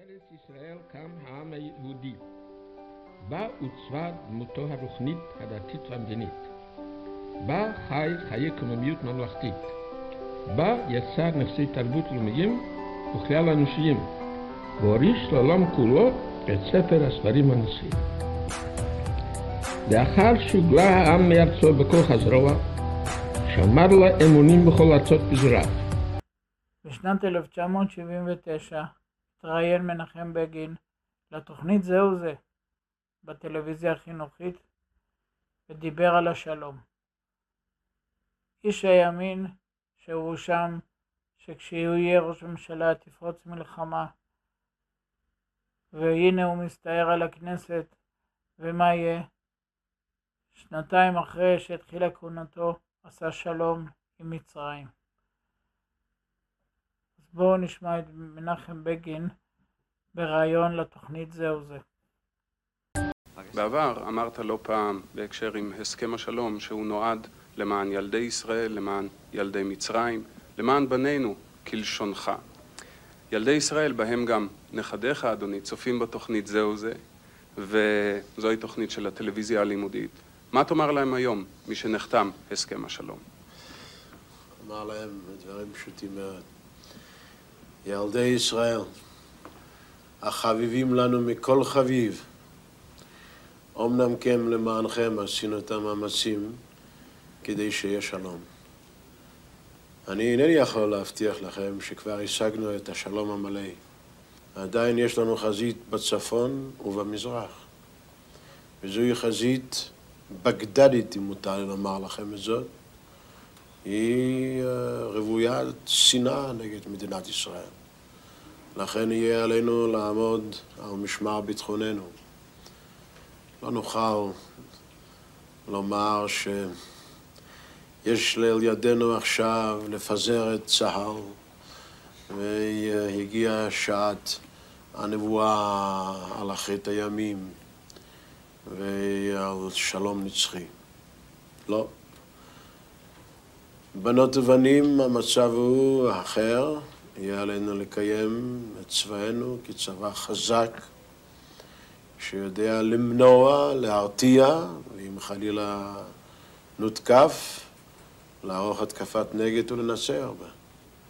בארץ ישראל קם העם היהודי. בה עוצבה דמותו הרוחנית, הדתית והמדינית. בה חי חיי קוממיות ממלכתית. בה יצר נכסי תרבות לאומיים וכלל אנושיים, והוריש לעולם כולו את ספר הספרים הנוצרי. לאחר שהוגלה העם מארצו בכוח הזרוע, שמר לה אמונים בכל ארצות פזוריו. בשנת 1979 התראיין מנחם בגין לתוכנית זהו זה בטלוויזיה החינוכית ודיבר על השלום. איש הימין שהוא שם שכשיהוא יהיה ראש ממשלה תפרוץ מלחמה והנה הוא מסתער על הכנסת ומה יהיה? שנתיים אחרי שהתחילה כהונתו עשה שלום עם מצרים. בואו נשמע את מנחם בגין בריאיון לתוכנית זהו זה. בעבר אמרת לא פעם בהקשר עם הסכם השלום שהוא נועד למען ילדי ישראל, למען ילדי מצרים, למען בנינו, כלשונך. ילדי ישראל, בהם גם נכדיך, אדוני, צופים בתוכנית זהו זה, וזוהי תוכנית של הטלוויזיה הלימודית. מה תאמר להם היום, משנחתם הסכם השלום? אמר להם דברים פשוטים מאוד. ילדי ישראל, החביבים לנו מכל חביב, אמנם כן למענכם עשינו את המאמצים כדי שיהיה שלום. אני אינני יכול להבטיח לכם שכבר השגנו את השלום המלא. עדיין יש לנו חזית בצפון ובמזרח. וזוהי חזית בגדדית, אם מותר לומר לכם את זאת. היא רוויית שנאה נגד מדינת ישראל. לכן יהיה עלינו לעמוד על משמר ביטחוננו. לא נוכל לומר שיש ליל ידינו עכשיו לפזר את צה"ל והגיעה שעת הנבואה על אחרית הימים ועל שלום נצחי. לא. בנות ובנים המצב הוא אחר, יהיה עלינו לקיים את צבאנו כצבא חזק שיודע למנוע, להרתיע, ואם חלילה נותקף, לערוך התקפת נגד ולנצח בה.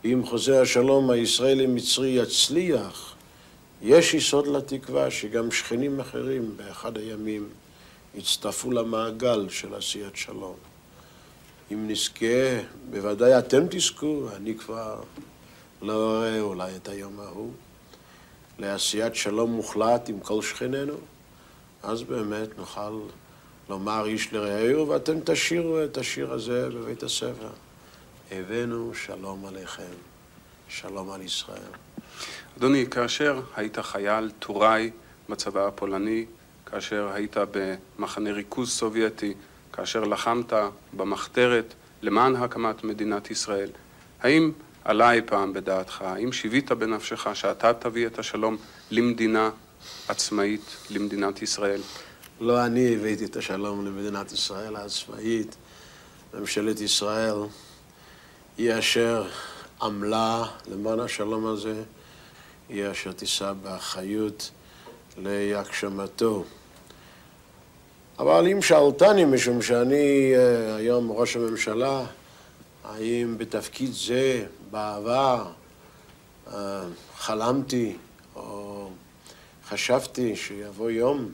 אם חוזה השלום הישראלי-מצרי יצליח, יש יסוד לתקווה שגם שכנים אחרים באחד הימים יצטרפו למעגל של עשיית שלום. אם נזכה, בוודאי אתם תזכו, אני כבר לא אראה אולי את היום ההוא. לעשיית שלום מוחלט עם כל שכנינו, אז באמת נוכל לומר איש לרעהו, ואתם תשירו את השיר הזה בבית הספר. הבאנו שלום עליכם, שלום על ישראל. אדוני, כאשר היית חייל טוראי בצבא הפולני, כאשר היית במחנה ריכוז סובייטי, כאשר לחמת במחתרת למען הקמת מדינת ישראל, האם עלה אי פעם בדעתך, האם שיווית בנפשך שאתה תביא את השלום למדינה עצמאית, למדינת ישראל? לא אני הבאתי את השלום למדינת ישראל העצמאית. ממשלת ישראל היא אשר עמלה למען השלום הזה, היא אשר תישא באחריות להגשמתו. אבל אם שאלתני, משום שאני אה, היום ראש הממשלה, האם בתפקיד זה בעבר אה, חלמתי או חשבתי שיבוא יום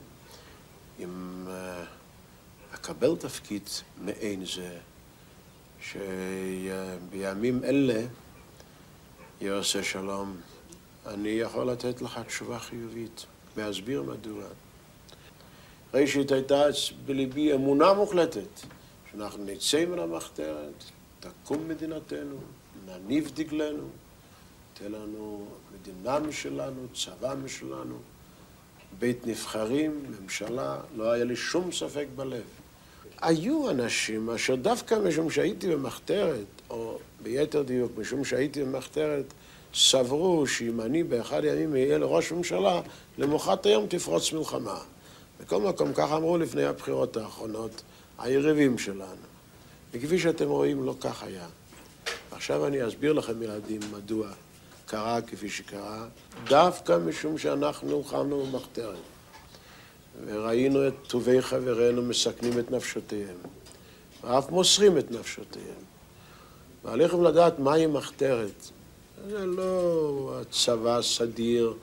אם אה, אקבל תפקיד מעין זה, שבימים אלה יעשה שלום, אני יכול לתת לך תשובה חיובית, להסביר מדוע. ראשית הייתה בליבי אמונה מוחלטת שאנחנו נצא מן המחתרת, תקום מדינתנו, נניף דגלנו, תהיה לנו מדינה משלנו, צבא משלנו, בית נבחרים, ממשלה, לא היה לי שום ספק בלב. היו אנשים אשר דווקא משום שהייתי במחתרת, או ביתר דיוק, משום שהייתי במחתרת, סברו שאם אני באחד הימים אהיה לראש ממשלה, למחרת היום תפרוץ מלחמה. בכל מקום, כך אמרו לפני הבחירות האחרונות, היריבים שלנו. וכפי שאתם רואים, לא כך היה. עכשיו אני אסביר לכם, ילדים, מדוע. קרה כפי שקרה, דווקא משום שאנחנו נלחמנו במחתרת. וראינו את טובי חברינו מסכנים את נפשותיהם, ואף מוסרים את נפשותיהם. ועליכם לדעת מהי מחתרת. זה לא הצבא הסדיר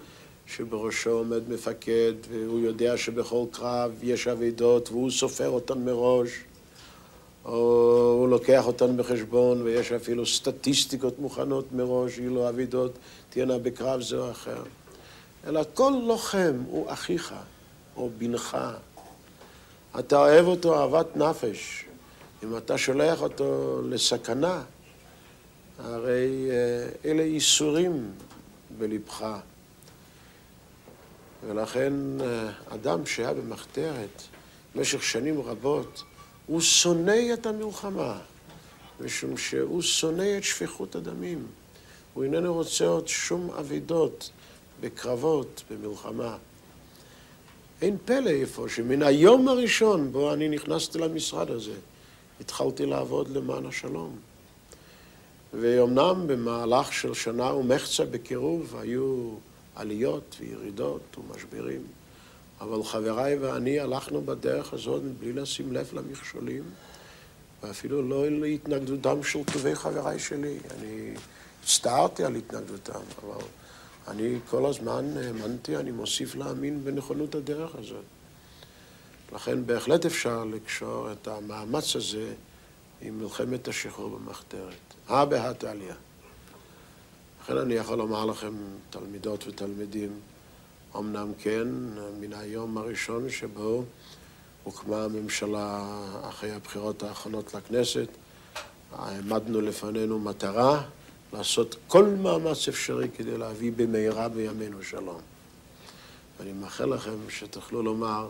שבראשו עומד מפקד, והוא יודע שבכל קרב יש אבידות, והוא סופר אותן מראש, או הוא לוקח אותן בחשבון, ויש אפילו סטטיסטיקות מוכנות מראש, אילו אבידות תהיינה בקרב זה או אחר. אלא כל לוחם הוא אחיך. או בנך. אתה אוהב אותו אהבת נפש. אם אתה שולח אותו לסכנה, הרי אה, אלה ייסורים בלבך. ולכן אה, אדם שהיה במחתרת במשך שנים רבות, הוא שונא את המלחמה, משום שהוא שונא את שפיכות הדמים. הוא איננו רוצה עוד שום אבידות בקרבות, במלחמה. אין פלא איפה שמן היום הראשון בו אני נכנסתי למשרד הזה, התחלתי לעבוד למען השלום. ואומנם במהלך של שנה ומחצה בקירוב היו עליות וירידות ומשברים, אבל חבריי ואני הלכנו בדרך הזאת מבלי לשים לב למכשולים, ואפילו לא להתנגדותם של טובי חבריי שלי. אני הצטערתי על התנגדותם, אבל... אני כל הזמן האמנתי, אני מוסיף להאמין בנכונות הדרך הזאת. לכן בהחלט אפשר לקשור את המאמץ הזה עם מלחמת השחרור במחתרת. הא בהא תעליא. לכן אני יכול לומר לכם, תלמידות ותלמידים, אמנם כן, מן היום הראשון שבו הוקמה הממשלה אחרי הבחירות האחרונות לכנסת, העמדנו לפנינו מטרה לעשות כל מאמץ אפשרי כדי להביא במהרה בימינו שלום. ואני מאחל לכם שתוכלו לומר,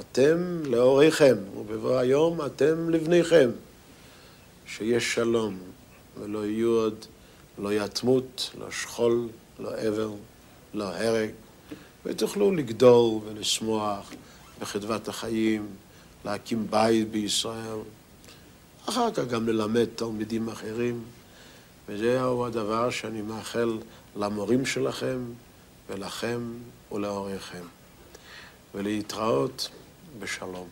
אתם להוריכם, ובבוא היום אתם לבניכם, שיש שלום, ולא יהיו עוד לא יתמות, לא שכול, לא אבל, לא הרג, ותוכלו לגדול ולשמוח בחדוות החיים, להקים בית בישראל, אחר כך גם ללמד תלמידים אחרים. וזהו הדבר שאני מאחל למורים שלכם ולכם ולהוריכם. ולהתראות בשלום.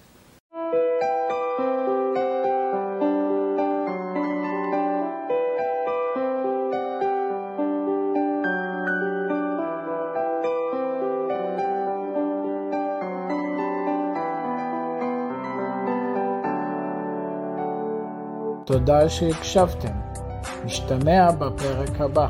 תודה שהקשבתם. נשתמע בפרק הבא.